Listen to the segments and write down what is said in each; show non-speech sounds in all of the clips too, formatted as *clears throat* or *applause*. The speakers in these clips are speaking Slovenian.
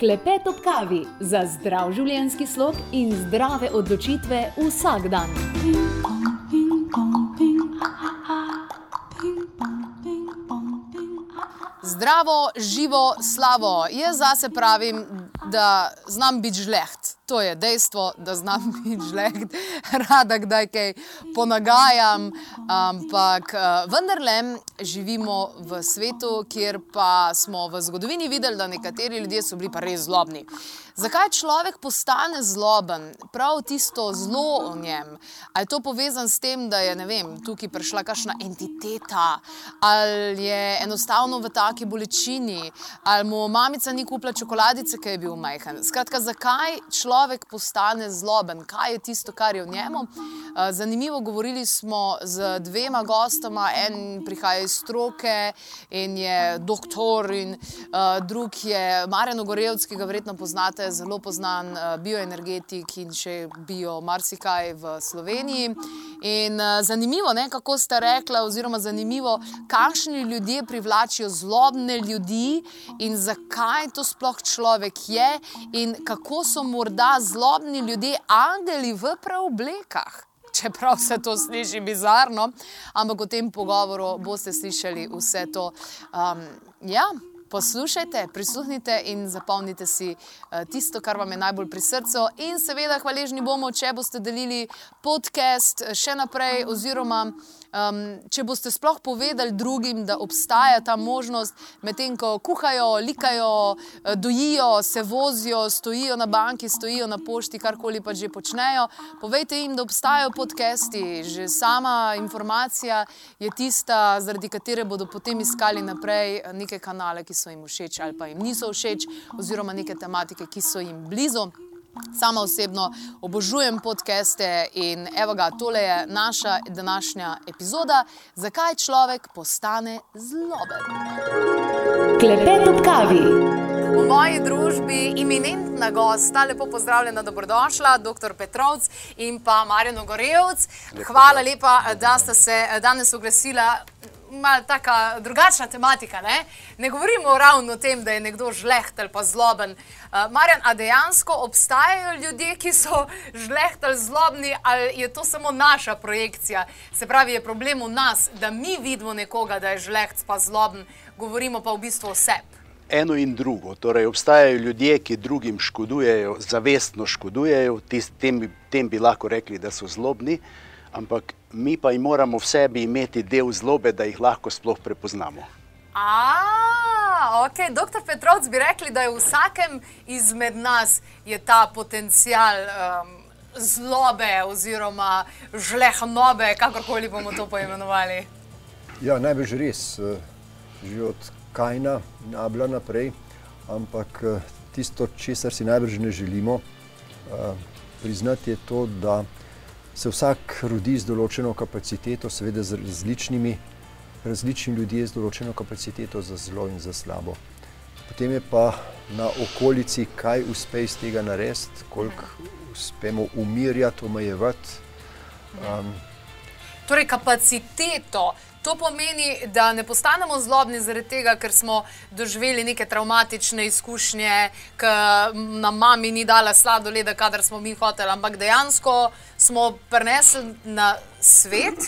Klepet ob kavi za zdrav življenjski slog in zdrave odločitve vsak dan. Zdravo, živo, slabo. Jaz zase pravim, da znam biti žleht. To je dejstvo, da znam *laughs* biti žleht, rada kdaj kaj ponagajam. Ampak vendarle živimo v svetu, kjer pa smo v zgodovini videli, da nekateri ljudje so bili pa res zlobni. Zakaj človek postane zloben, prav tisto zlo v njem? Ali je to povezano s tem, da je vem, tukaj prišla kakšna entiteta, ali je enostavno v taki bolečini, ali mu mamica ni kupila čokoladice, ki je bil majhen. Skratka, zakaj človek postane zloben, kaj je tisto, kar je v njemu? Zanimivo, govorili smo z dvema gostoma, en prihaja iz stroke in je doktor, in drug je Marjan Ogorevc, ki ga verjetno poznate zelo poznan bioenergetik in še bio marsikaj v Sloveniji. In zanimivo, ne, kako sta rekla, oziroma zanimivo, kakšni ljudje privlačijo zlobne ljudi in zakaj to sploh človek je in kako so morda zlobni ljudje angeli v preoblekah. Čeprav se to sliši bizarno, ampak v tem pogovoru boste slišali vse to. Ja, poslušajte, prisluhnite in zapomnite si tisto, kar vam je najbolj pri srcu. In seveda hvaležni bomo, če boste delili podcast še naprej oziroma če boste sploh povedali drugim, da obstaja ta možnost, medtem ko kuhajo, likajo, dojijo, se vozijo, stojijo na banki, stojijo na pošti, karkoli pač že počnejo. Povejte jim, da obstajajo podcasti. Že sama informacija je tista, zaradi katere bodo potem iskali naprej neke kanale, ki so jim všeč ali pa jim niso všeč, oziroma neke tematike, ki so jim blizu. Sama osebno obožujem podcaste in evo ga, tole je naša današnja epizoda, zakaj človek postane zloben. Klepet ob kavi. V moji družbi eminentna gosta, lepo pozdravljena, dobrodošla, doktor Petrovc in pa Marjan Ogorevc. Hvala lepa, da sta se danes oglasila. Malo taka drugačna tematika, ne? Ne govorimo ravno o tem, da je nekdo žleht ali pa zloben. Marjan, a dejansko obstajajo ljudje, ki so žleht ali zlobni, ali je to samo naša projekcija? Se pravi, je problem v nas, da mi vidimo nekoga, da je žleht pa zloben, govorimo pa v bistvu o sebi. Eno in drugo. Torej, obstajajo ljudje, ki drugim škodujejo, zavestno škodujejo, tem, tem bi lahko rekli, da so zlobni, ampak mi pa jim moramo v sebi imeti del zlobe, da jih lahko sploh prepoznamo. ok, doktor Petrovc bi rekli, da je v vsakem izmed nas je ta potencial zlobe oziroma žlehtnobe, kakorkoli bomo to poimenovali. Ja, najbrž res. Že od Kajna in Abla naprej, ampak tisto, česar si najbrž ne želimo priznati, je to, da se vsak rodi z določeno kapaciteto, seveda z različnimi, različni ljudje z določeno kapaciteto za zlo in za slabo. Potem je pa na okolici, kaj uspe iz tega narediti, koliko uspemo umirjati, omejevati. Torej kapaciteto, to pomeni, da ne postanemo zlobni zaradi tega, ker smo doživeli neke travmatične izkušnje, ke nam mami ni dala sladoleda, kadar smo mi hoteli, ampak dejansko smo prinesli na svet?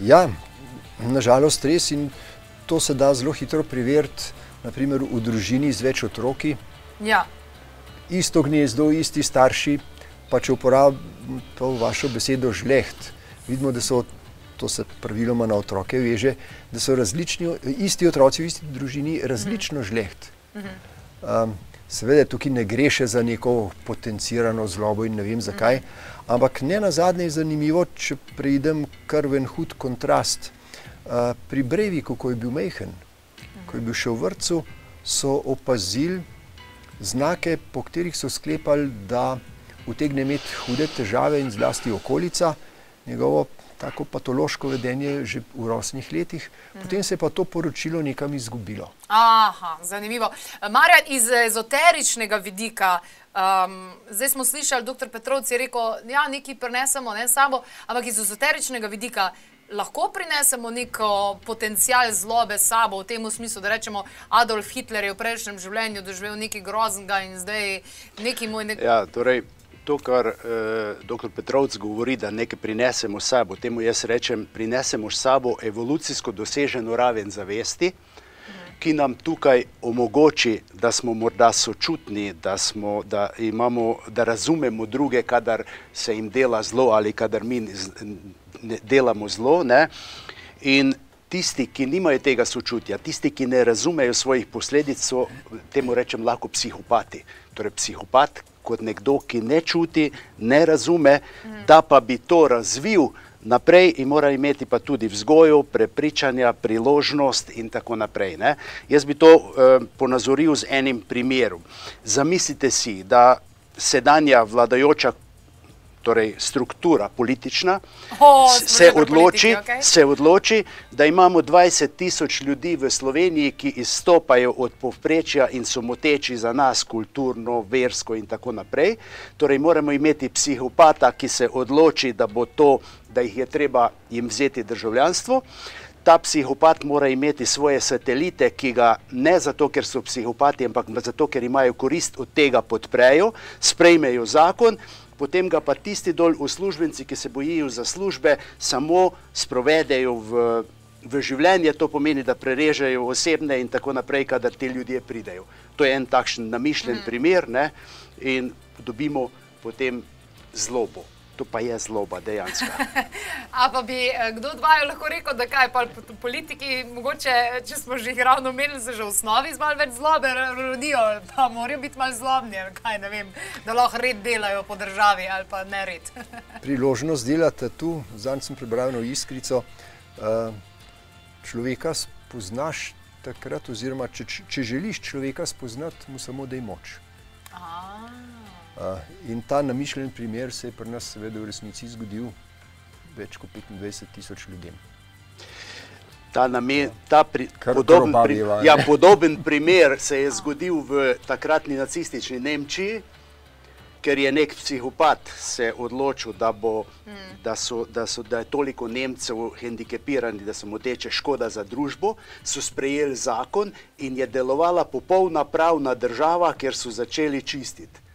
Ja, na žalost res in to se da zelo hitro preveriti, na primer v družini z več otroki. Ja. Isto gnezdo, isti starši, pa če uporabim to vašo besedo žleht, vidimo, da so, to se praviloma na otroke veže, da so različni, isti otroci v isti družini različno žleht. Seveda tukaj ne gre še za neko potencirano zlobo in ne vem zakaj, ampak nenazadnje je zanimivo, če preidem kar v en hud kontrast. Pri Breiviku, ko je bil majhen, ko je bil še v vrtcu, so opazili znake, po katerih so sklepali, da utegne imeti hude težave in zlasti okolica, njegovo tako patološko vedenje že v rosnih letih, potem se je pa to poročilo nekam izgubilo. zanimivo. Marjan, iz ezoteričnega vidika, zdaj smo slišali, doktor Petrovc je rekel, ja, nekaj prinesemo, ne, sabo, ampak iz ezoteričnega vidika, lahko prinesemo neko potencial zlobe sabo, v tem smislu, da rečemo, Adolf Hitler je v prejšnjem življenju doživel nekaj groznega in zdaj neki moj nek. Ja, torej, to, kar uh, dr. Petrovc govori, da nekaj prinesemo s sabo, temu jaz rečem, prinesemo s sabo evolucijsko doseženo raven zavesti. Ki nam tukaj omogoči, da smo morda sočutni, da, smo, da, imamo, da razumemo druge, kadar se jim dela zlo ali kadar mi ne delamo zlo. Ne? In tisti, ki nimajo tega sočutja, tisti, ki ne razumejo svojih posledic, so temu rečem lahko psihopati. Torej, psihopat kot nekdo, ki ne čuti, ne razume, da pa bi to razvil naprej in mora imeti pa tudi vzgojo, prepričanja, priložnost in tako naprej. Ne? Jaz bi to eh, ponazoril z enim primerom. Zamislite si, da sedanja vladajoča torej struktura politična, O, s- smo se odloči, politiki, okej. se odloči, da imamo 20 tisoč ljudi v Sloveniji, ki izstopajo od povprečja in so moteči za nas kulturno, versko in tako naprej. Torej moramo imeti psihopata, ki se odloči, da bo to, da jih je treba jim vzeti državljanstvo. Ta psihopat mora imeti svoje satelite, ki ga ne zato, ker so psihopati, ampak zato, ker imajo korist od tega, podprejo, sprejmejo zakon, potem ga pa tisti dol uslužbenci, ki se bojijo za službe, samo sprovedejo v, v življenje, to pomeni, da prerežejo osebne in tako naprej, kadar ti ljudje pridejo. To je en takšen namišljen mm. primer ne? in dobimo potem zlobo. To pa je zloba dejansko. *laughs* A pa bi eh, kdo od vaju lahko rekel, da kaj pa politiki, mogoče, če smo že jih ravno omenili, se že v osnovi z malo več zlobe ro- rodijo, da morajo biti malo zlobni, kaj ne vem, da lahko red delajo po državi ali pa ne red. *laughs* priložnost delati tu. Zadnjič sem prebral eno iskrico. eh, Človeka spoznaš takrat, oziroma če, če želiš človeka spoznati, mu samo daj moč. Eh, In ta namišljen primer se je pri nas, seveda, v resnici zgodil več kot 25 tisoč ljudem. Ta, namen, ta pri, Kar podoben, pri, ja, podoben primer se je zgodil v takratni nacistični Nemčiji, ker je nek psihopat se odločil, da, bo, da, so, da, so, da je toliko Nemcev hendikepiranih, da se mu teče škoda za družbo, so sprejeli zakon in je delovala popolna pravna država, ker so začeli čistiti.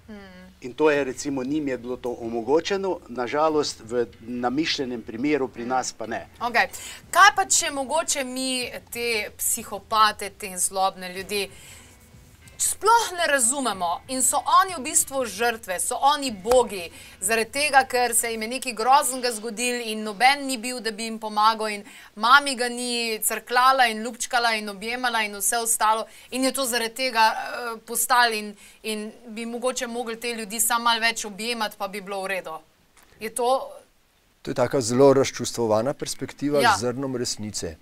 In to je recimo njim je bilo to omogočeno, nažalost v namišljenem primeru pri nas pa ne. Okay. Kaj pa, če mogoče mi te psihopate, te zlobne ljudi sploh ne razumemo in so oni v bistvu žrtve, so oni bogi, zaradi tega, ker se jim je nekaj groznega zgodil in noben ni bil, da bi jim pomagal in mami ga ni crklala in ljubčkala in objemala in vse ostalo in je to zaradi tega uh, postali in, in bi mogoče mogli te ljudi samo malo več objemati, pa bi bilo v redu. Je to To je tako zelo razčustvovana perspektiva ja. z zrnom resnice.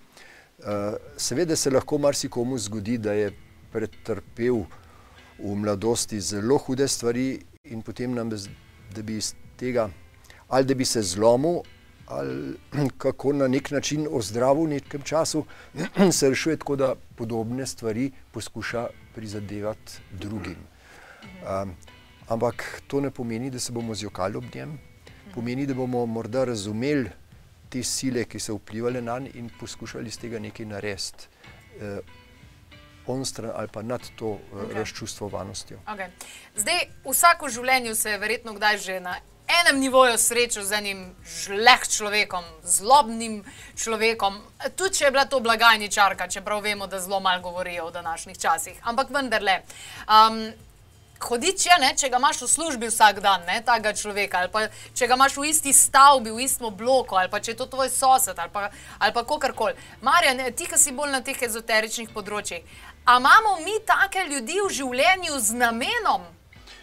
Uh, seveda se lahko marsikomu zgodi, da je pretrpel v mladosti zelo hude stvari in potem nam, da bi iz tega ali da bi se zlomil, ali *clears throat* kako na nek način ozdravil v nekem času, *clears throat* se rešuje tako, da podobne stvari poskuša prizadevati drugim. Um, ampak to ne pomeni, da se bomo zjokali ob njem, pomeni, da bomo morda razumeli te sile, ki so vplivali na njega in poskušali iz tega nekaj narediti. Eh, on stran ali pa nad to okay. Okej. razčustvovanostjo. Okay. Zdaj, vsak v življenju se je verjetno kdaj že na enem nivoju srečal z enim žleh človekom, zlobnim človekom. Tudi če je bila to blagajničarka, čeprav vemo, da zelo malo govorijo v današnjih časih. Ampak vendarle. Um, Hodič je, ne, če ga imaš v službi vsak dan, ne, tega človeka, ali pa če ga imaš v isti stavbi, v istem bloku, ali pa če je to tvoj sosed, ali pa, ali pa kakorkoli. Marjan, ti, ki si bolj na teh ezoteričnih področjih, a imamo mi take ljudi v življenju z namenom,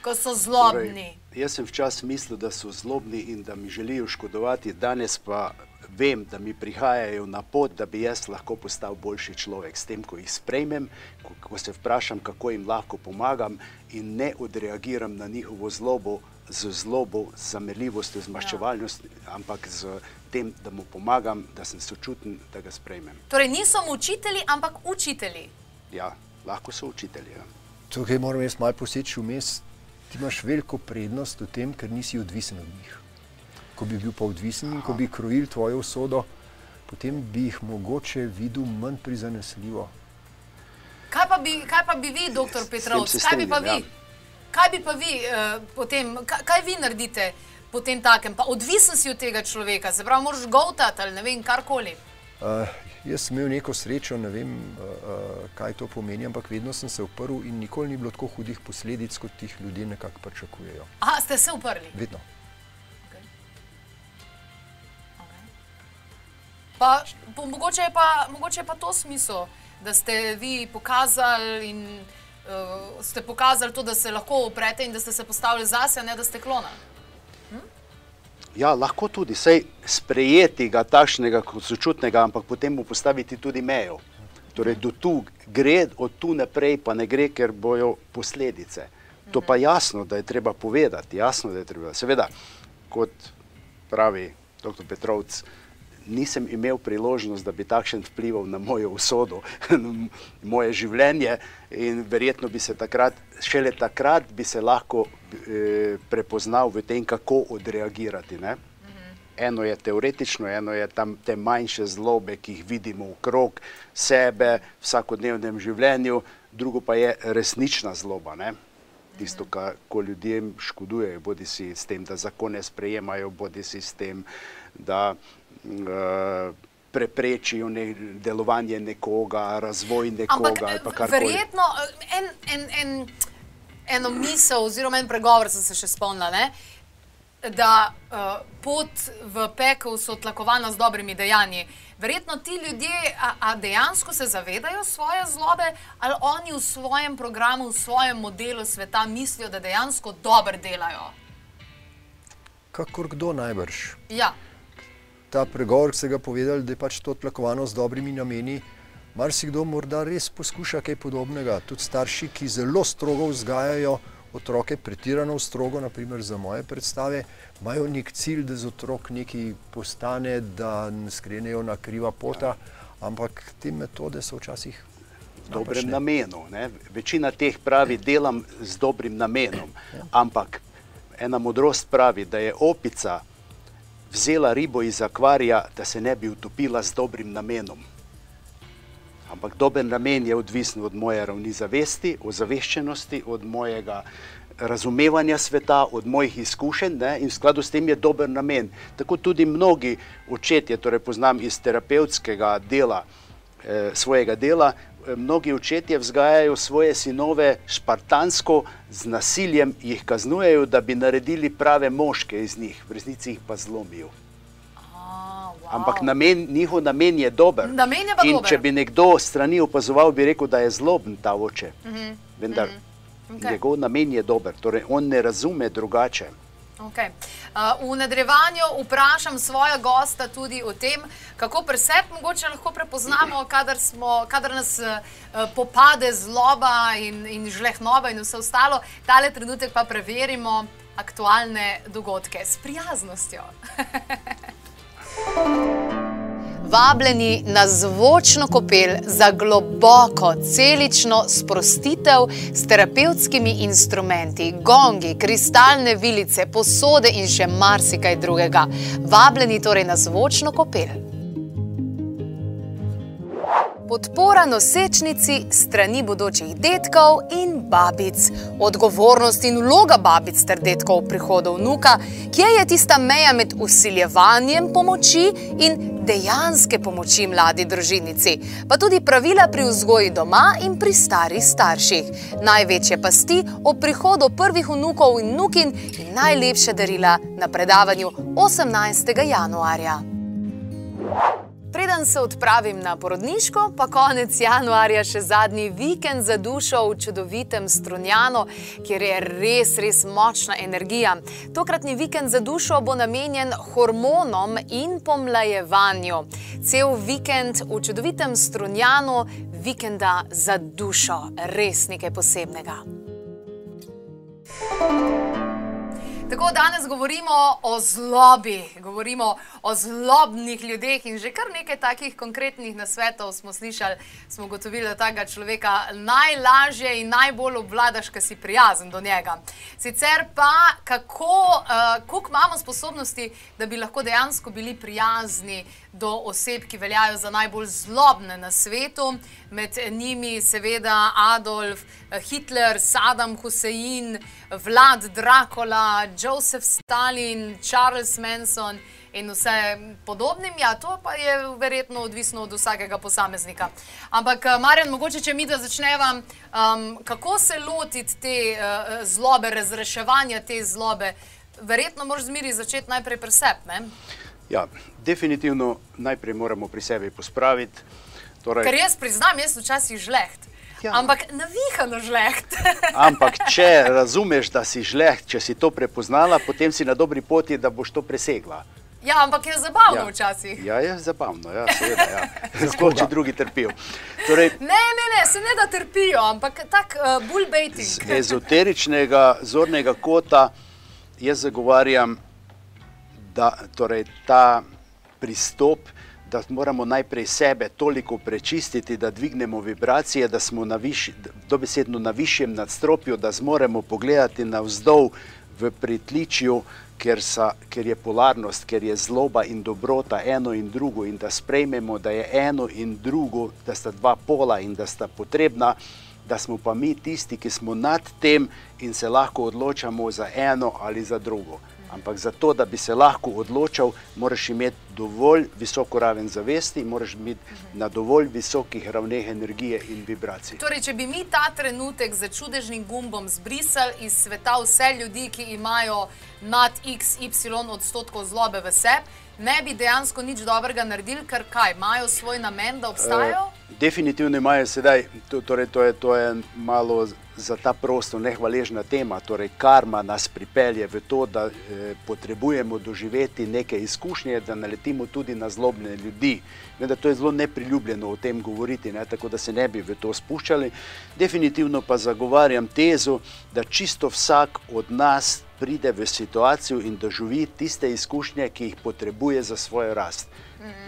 ko so zlobni? Torej, jaz sem včasih mislil, da so zlobni in da mi želijo škodovati, danes pa vem, da mi prihajajo na pot, da bi jaz lahko postal boljši človek. S tem, ko jih sprejmem, ko, ko se vprašam, kako jim lahko pomagam in ne odreagiram na njihovo zlobo z zlobo, z zamerljivostjo, z maščevalnostjo, ampak z tem, da mu pomagam, da sem sočuten, da ga sprejmem. Torej niso učitelji, ampak učitelji. Ja, lahko so učitelji. Ja. Tukaj moram jaz malo poseči vmes. Ti imaš veliko prednost v tem, ker nisi odvisen od njih. Ko bi bil pa odvisen in ko bi krojil tvojo usodo, potem bi jih mogoče videl manj prizanesljivo. Kaj pa bi, kaj pa bi vi, doktor Petrovc, se kaj bi pa vi? ja. Kaj bi pa vi uh, potem, kaj, kaj vi naredite potem takem? Pa odvisen si od tega človeka, se pravi, moraš govtati ali ne vem, karkoli. Uh, jaz sem imel neko srečo, ne vem, uh, uh, kaj to pomeni, ampak vedno sem se uprl in nikoli ni bilo tako hudih posledic, kot jih ljudje nekako pričakujejo. Aha, ste se uprli. Vedno. Pa, po, mogoče, je pa, mogoče je pa to smisel, da ste vi pokazali in uh, ste pokazali to, da se lahko uprete in da ste se postavili zase, ne da ste klona. Ja, lahko tudi, sej sprejeti ga takšnega kot sočutnega, ampak potem mu postaviti tudi mejo. Torej, do tu gre, od tu naprej pa ne gre, ker bojo posledice. To pa jasno, da je treba povedati, jasno, da je treba. Seveda, kot pravi dr. Petrovc, nisem imel priložnost, da bi takšen vplival na mojo usodo, *laughs* na moje življenje in verjetno bi se takrat, šele takrat bi se lahko eh, prepoznal v tem, kako odreagirati. Ne? Eno je teoretično, eno je tam te manjše zlobe, ki jih vidimo okrog sebe v vsakodnevnem življenju, drugo pa je resnična zloba. Ne? Tisto, kar ko ljudem škodujejo, bodi si s tem, da zakone sprejemajo, bodi si s tem, da uh, preprečijo ne, delovanje nekoga, razvoj nekoga Ampak ali pa eh, karkoli. verjetno eh, en, en, en, eno misel oziroma en pregovor sem se še spomnila, ne? da uh, pot v pekel so tlakovana z dobrimi dejanji. Verjetno ti ljudje, a, a dejansko se zavedajo svoje zlobe, ali oni v svojem programu, v svojem modelu sveta mislijo, da dejansko dobro delajo. Kakor kdo najbrž. Ja, Ta pregovor, ki ste ga povedali, da je pač to tlakovano z dobrimi nameni, marsikdo morda res poskuša kaj podobnega. Tudi starši, ki zelo strogo vzgajajo otroke, pretirano strogo, naprimer za moje predstave, imajo nek cilj, da z otrok nekaj postane, da ne skrenejo na kriva pota, ampak te metode so včasih dobrem napačne. namenu. Ne? Večina teh pravi, delam z dobrim namenom. Ampak ena modrost pravi, da je opica vzela ribo iz akvarija, da se ne bi utopila z dobrim namenom. Ampak dober namen je odvisen od moje ravni zavesti, ozaveščenosti, od mojega razumevanja sveta, od mojih izkušenj ne? in v skladu s tem je dober namen. Tako tudi mnogi očetje, torej poznam iz terapevtskega dela, eh, svojega dela, mnogi očetje vzgajajo svoje sinove špartansko, z nasiljem jih kaznujejo, da bi naredili prave moške iz njih, v resnici jih pa zlomijo. Wow. Ampak namen, njihov namen je dober. Namen je In dober. če bi nekdo strani opazoval, bi rekel, da je zloben ta oče. Vendar Okej. njegov namen je dober, torej on ne razume drugače. Okay. Uh, v nadaljevanju vprašam svoja gosta tudi o tem, kako pri sebi mogoče lahko prepoznamo, kadar, smo, kadar nas uh, popade zloba in, in žlehnova in vse ostalo. Tale trenutek pa preverimo aktualne dogodke s prijaznostjo. *laughs* Vabljeni na zvočno kopel za globoko celično sprostitev s terapevtskimi instrumenti, gongi, kristalne vilice, posode in še marsikaj drugega. Vabljeni torej na zvočno kopel. Podpora nosečnici strani bodočih detkov in babic. Odgovornost in vloga babic ter detkov v prihodu vnuka, kje je tista meja med usiljevanjem pomoči in dejanske pomoči mladi družinici, pa tudi pravila pri vzgoji doma in pri starih starših. Največje pasti o prihodu prvih vnukov in vnukin in najlepše darila na predavanju 18. januarja. Preden se odpravim na porodniško, pa konec januarja še zadnji vikend za dušo v čudovitem Strunjanu, kjer je res, res močna energija. Tokratni vikend za dušo bo namenjen hormonom in pomlajevanju. Cel vikend v čudovitem Strunjanu, vikenda za dušo, res nekaj posebnega. Tako danes govorimo o zlobi, govorimo o zlobnih ljudeh in že kar nekaj takih konkretnih nasvetov smo slišali. Smo ugotovili, da tega človeka najlažje in najbolj obvladaš, ker si prijazen do njega. Sicer pa, kako, uh, koliko imamo sposobnosti, da bi lahko dejansko bili prijazni do oseb, ki veljajo za najbolj zlobne na svetu. Med njimi seveda Adolf Hitler, Saddam Hussein, Vlad Dracula, Joseph Stalin, Charles Manson in vse podobnim. Ja, to pa je verjetno odvisno od vsakega posameznika. Ampak, eh, Marjan, mogoče, če mi da začneva, um, kako se lotiti te uh, zlobe, razreševanja te zlobe? Verjetno moraš zmeri začeti najprej pri sebi. Ja, definitivno najprej moramo pri sebi pospraviti. Torej, Ker jaz priznam, jaz včasih žleht. Ja. Ampak navihano žleht. *laughs* Ampak, če razumeš, da si žleht, če si to prepoznala, potem si na dobri poti, da boš to presegla. ja, ampak je zabavno včasih. Ja, je zabavno, ja, seveda. Ja. *laughs* Sploh, če drugi trpijo. Torej, Ne, ne, ne, se ne da trpijo, ampak tak uh, bull z baiting. ezoteričnega zornega kota jaz zagovarjam, da torej, ta pristop, da moramo najprej sebe toliko prečistiti, da dvignemo vibracije, da smo na višji, dobesedno na višjem nadstropju, da zmoremo pogledati navzdol v pritličju, ker, sa, ker je polarnost, ker je zloba in dobrota eno in drugo in da sprejmemo, da je eno in drugo, da sta dva pola in da sta potrebna da smo pa mi tisti, ki smo nad tem in se lahko odločamo za eno ali za drugo. Ampak za to, da bi se lahko odločal, moraš imeti dovolj visoko raven zavesti, moraš biti na dovolj visokih ravneh energije in vibracij. Torej, če bi mi ta trenutek za čudežnim gumbom zbrisali iz sveta vse ljudi, ki imajo nad XY odstotkov zlobe v sebi, ne bi dejansko nič dobrega naredili, ker kaj, imajo svoj namen, da obstajajo? Eh, Definitivno imajo sedaj, to, torej, to, je, to je malo za ta prostor nehvaležna tema. Torej, karma nas pripelje v to, da eh, potrebujemo doživeti neke izkušnje, da naletimo tudi na zlobne ljudi. Vem, da to je zelo nepriljubljeno o tem govoriti, ne, tako da se ne bi v to spuščali. Definitivno pa zagovarjam tezo, da čisto vsak od nas pride v situacijo in doživi tiste izkušnje, ki jih potrebuje za svojo rast.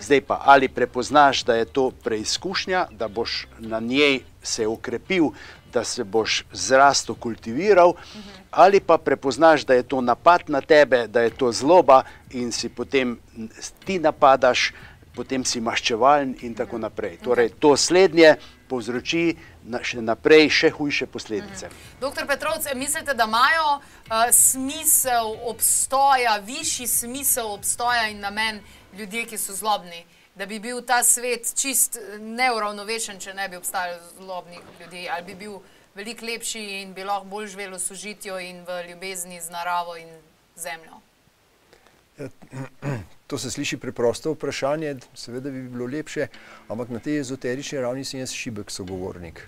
Zdaj pa ali prepoznaš, da je to preizkušnja, da boš na njej se ukrepil, da se boš zrasto kultiviral, ali pa prepoznaš, da je to napad na tebe, da je to zloba in si potem ti napadaš, potem si maščevalen in tako naprej. Torej, to slednje povzroči na, še naprej še hujše posledice. Doktor Petrovc, mislite, da imajo uh, smisel obstoja, višji smisel obstoja in namen ljudje, ki so zlobni? Da bi bil ta svet čist eh, neuravnovešen, če ne bi obstajalo zlobnih ljudi, ali bi bil veliko lepši in bi lahko bolj živelo v sožitju in v ljubezni z naravo in zemljo. To se sliši preprosto vprašanje, seveda bi bilo lepše, ampak na tej ezoterični ravni sem jaz šibek sogovornik.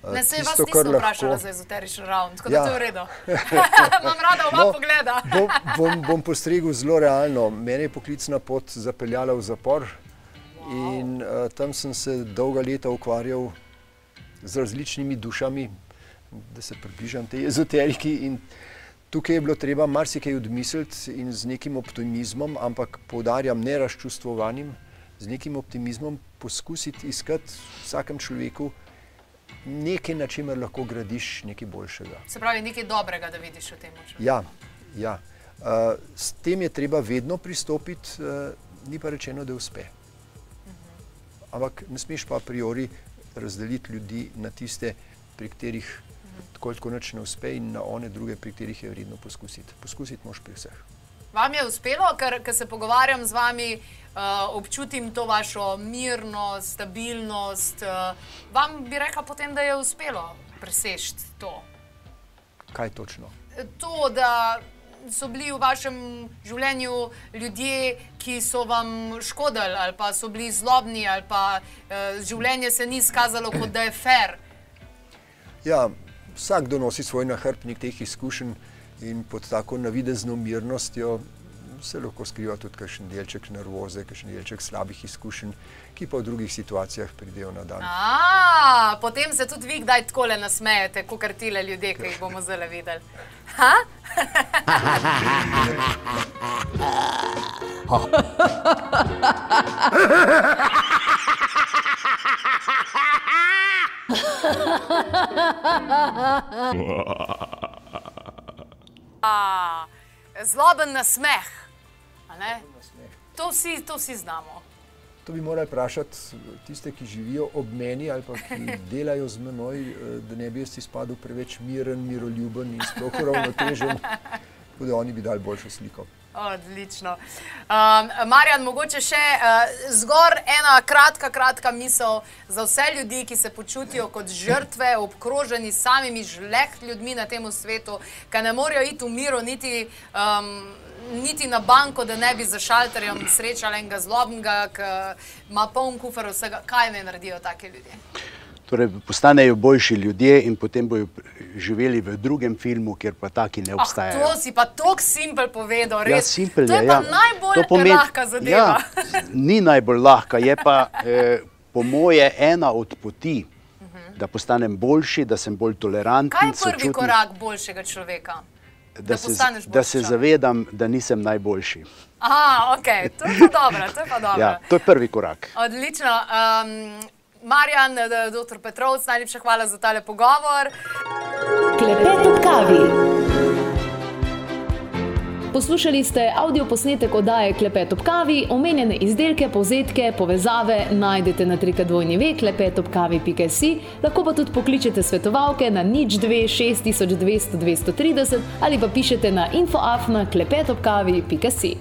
Eh, Ne se vas tisto, kar nisem vprašala lahko- za ezoteričen ravn, tako da Ja. to je v redu. *laughs* Imam rada oba No, pogleda. bom, bom, bom postregel zelo realno. Mene je poklicna pot zapeljala v zapor in uh, tam sem se dolga leta ukvarjal z različnimi dušami, da se približam tej ezoteriki. In tukaj je bilo treba marsikaj odmisliti in z nekim optimizmom, ampak poudarjam ne razčustvovanim, z nekim optimizmom poskusiti iskati v vsakem človeku nekaj, na čemer lahko gradiš nekaj boljšega. Se pravi, nekaj dobrega, da vidiš v tem. Ja, ja. Uh, s tem je treba vedno pristopiti, uh, ni pa rečeno, da uspe. Ampak ne smeš pa a priori razdeliti ljudi na tiste, pri katerih tako ali tako nič ne uspe, in na one druge, pri katerih je vredno poskusiti. Poskusiti moš pri vseh. Vam je uspelo, ker ko se pogovarjam z vami, uh, občutim to vašo mirnost, stabilnost. Uh, vam bi rekla potem, da je uspelo preseči to. Kaj točno? To, da so bili v vašem življenju ljudje, ki so vam škodili, ali pa so bili zlobni, ali pa uh, življenje se ni izkazalo kot da je fair. Ja, vsak donosi svoj nahrbtnik teh izkušenj in pod tako navidezno mirnostjo se lahko skriva tudi kakšen delček nervoze, kakšen delček slabih izkušenj, ki pa v drugih situacijah pridejo na dan. A, potem se tudi vi kdaj tako le nasmejete, kot tile ljudje, ki jih bomo zdaj videli. Ha? *laughs* *laughs* *laughs* A, zloben nasmeh. To vsi, to vsi znamo. To bi morali vprašati tiste, ki živijo ob meni ali pa ki *laughs* delajo z menoj, eh, da ne bi jaz izpadel preveč miren, miroljuben in sploh uravnotežen. *laughs* Tako da oni bi dali boljšo sliko. Odlično. Um, Marjan, mogoče še uh, zgor ena kratka, kratka misel za vse ljudi, ki se počutijo kot žrtve, obkroženi samimi žleht ljudmi na tem svetu, ki ne morejo iti v miru, niti, um, niti na banko, da ne bi za šalterjem srečali enega zlobnega, ki ima poln kufer vsega. Kaj ne naredijo take ljudje? Torej, postanejo boljši ljudje in potem bodo živeli v drugem filmu, kjer pa taki ne Ah, obstajajo. to si pa tako simpel povedal, Ja, res. simpel to je, je, pa ja. najbolj To pomeni- lahka zadeva. Ja, ni najbolj lahka, je pa eh, po moje ena od poti, da postanem boljši, da sem bolj toleranten. Kaj je prvi sočuten, korak boljšega človeka? Da, da se, da se zavedam, da nisem najboljši. Aha, ok, to je pa dobro, to je pa dobro. Ja, to je prvi korak. Odlično. Um, Marjan, dr. Petrovc, najlepša hvala za tale pogovor. Klepet ob kavi. Poslušali ste avdio posnetek oddaje Klepet ob kavi, omenjene izdelke, povzetke, povezave najdete na trikadvojni klepetobkavi.si, lahko pa tudi pokličete svetovalke na nič 2 6200 230 ali pa pišete na infoafna klepetobkavi.si.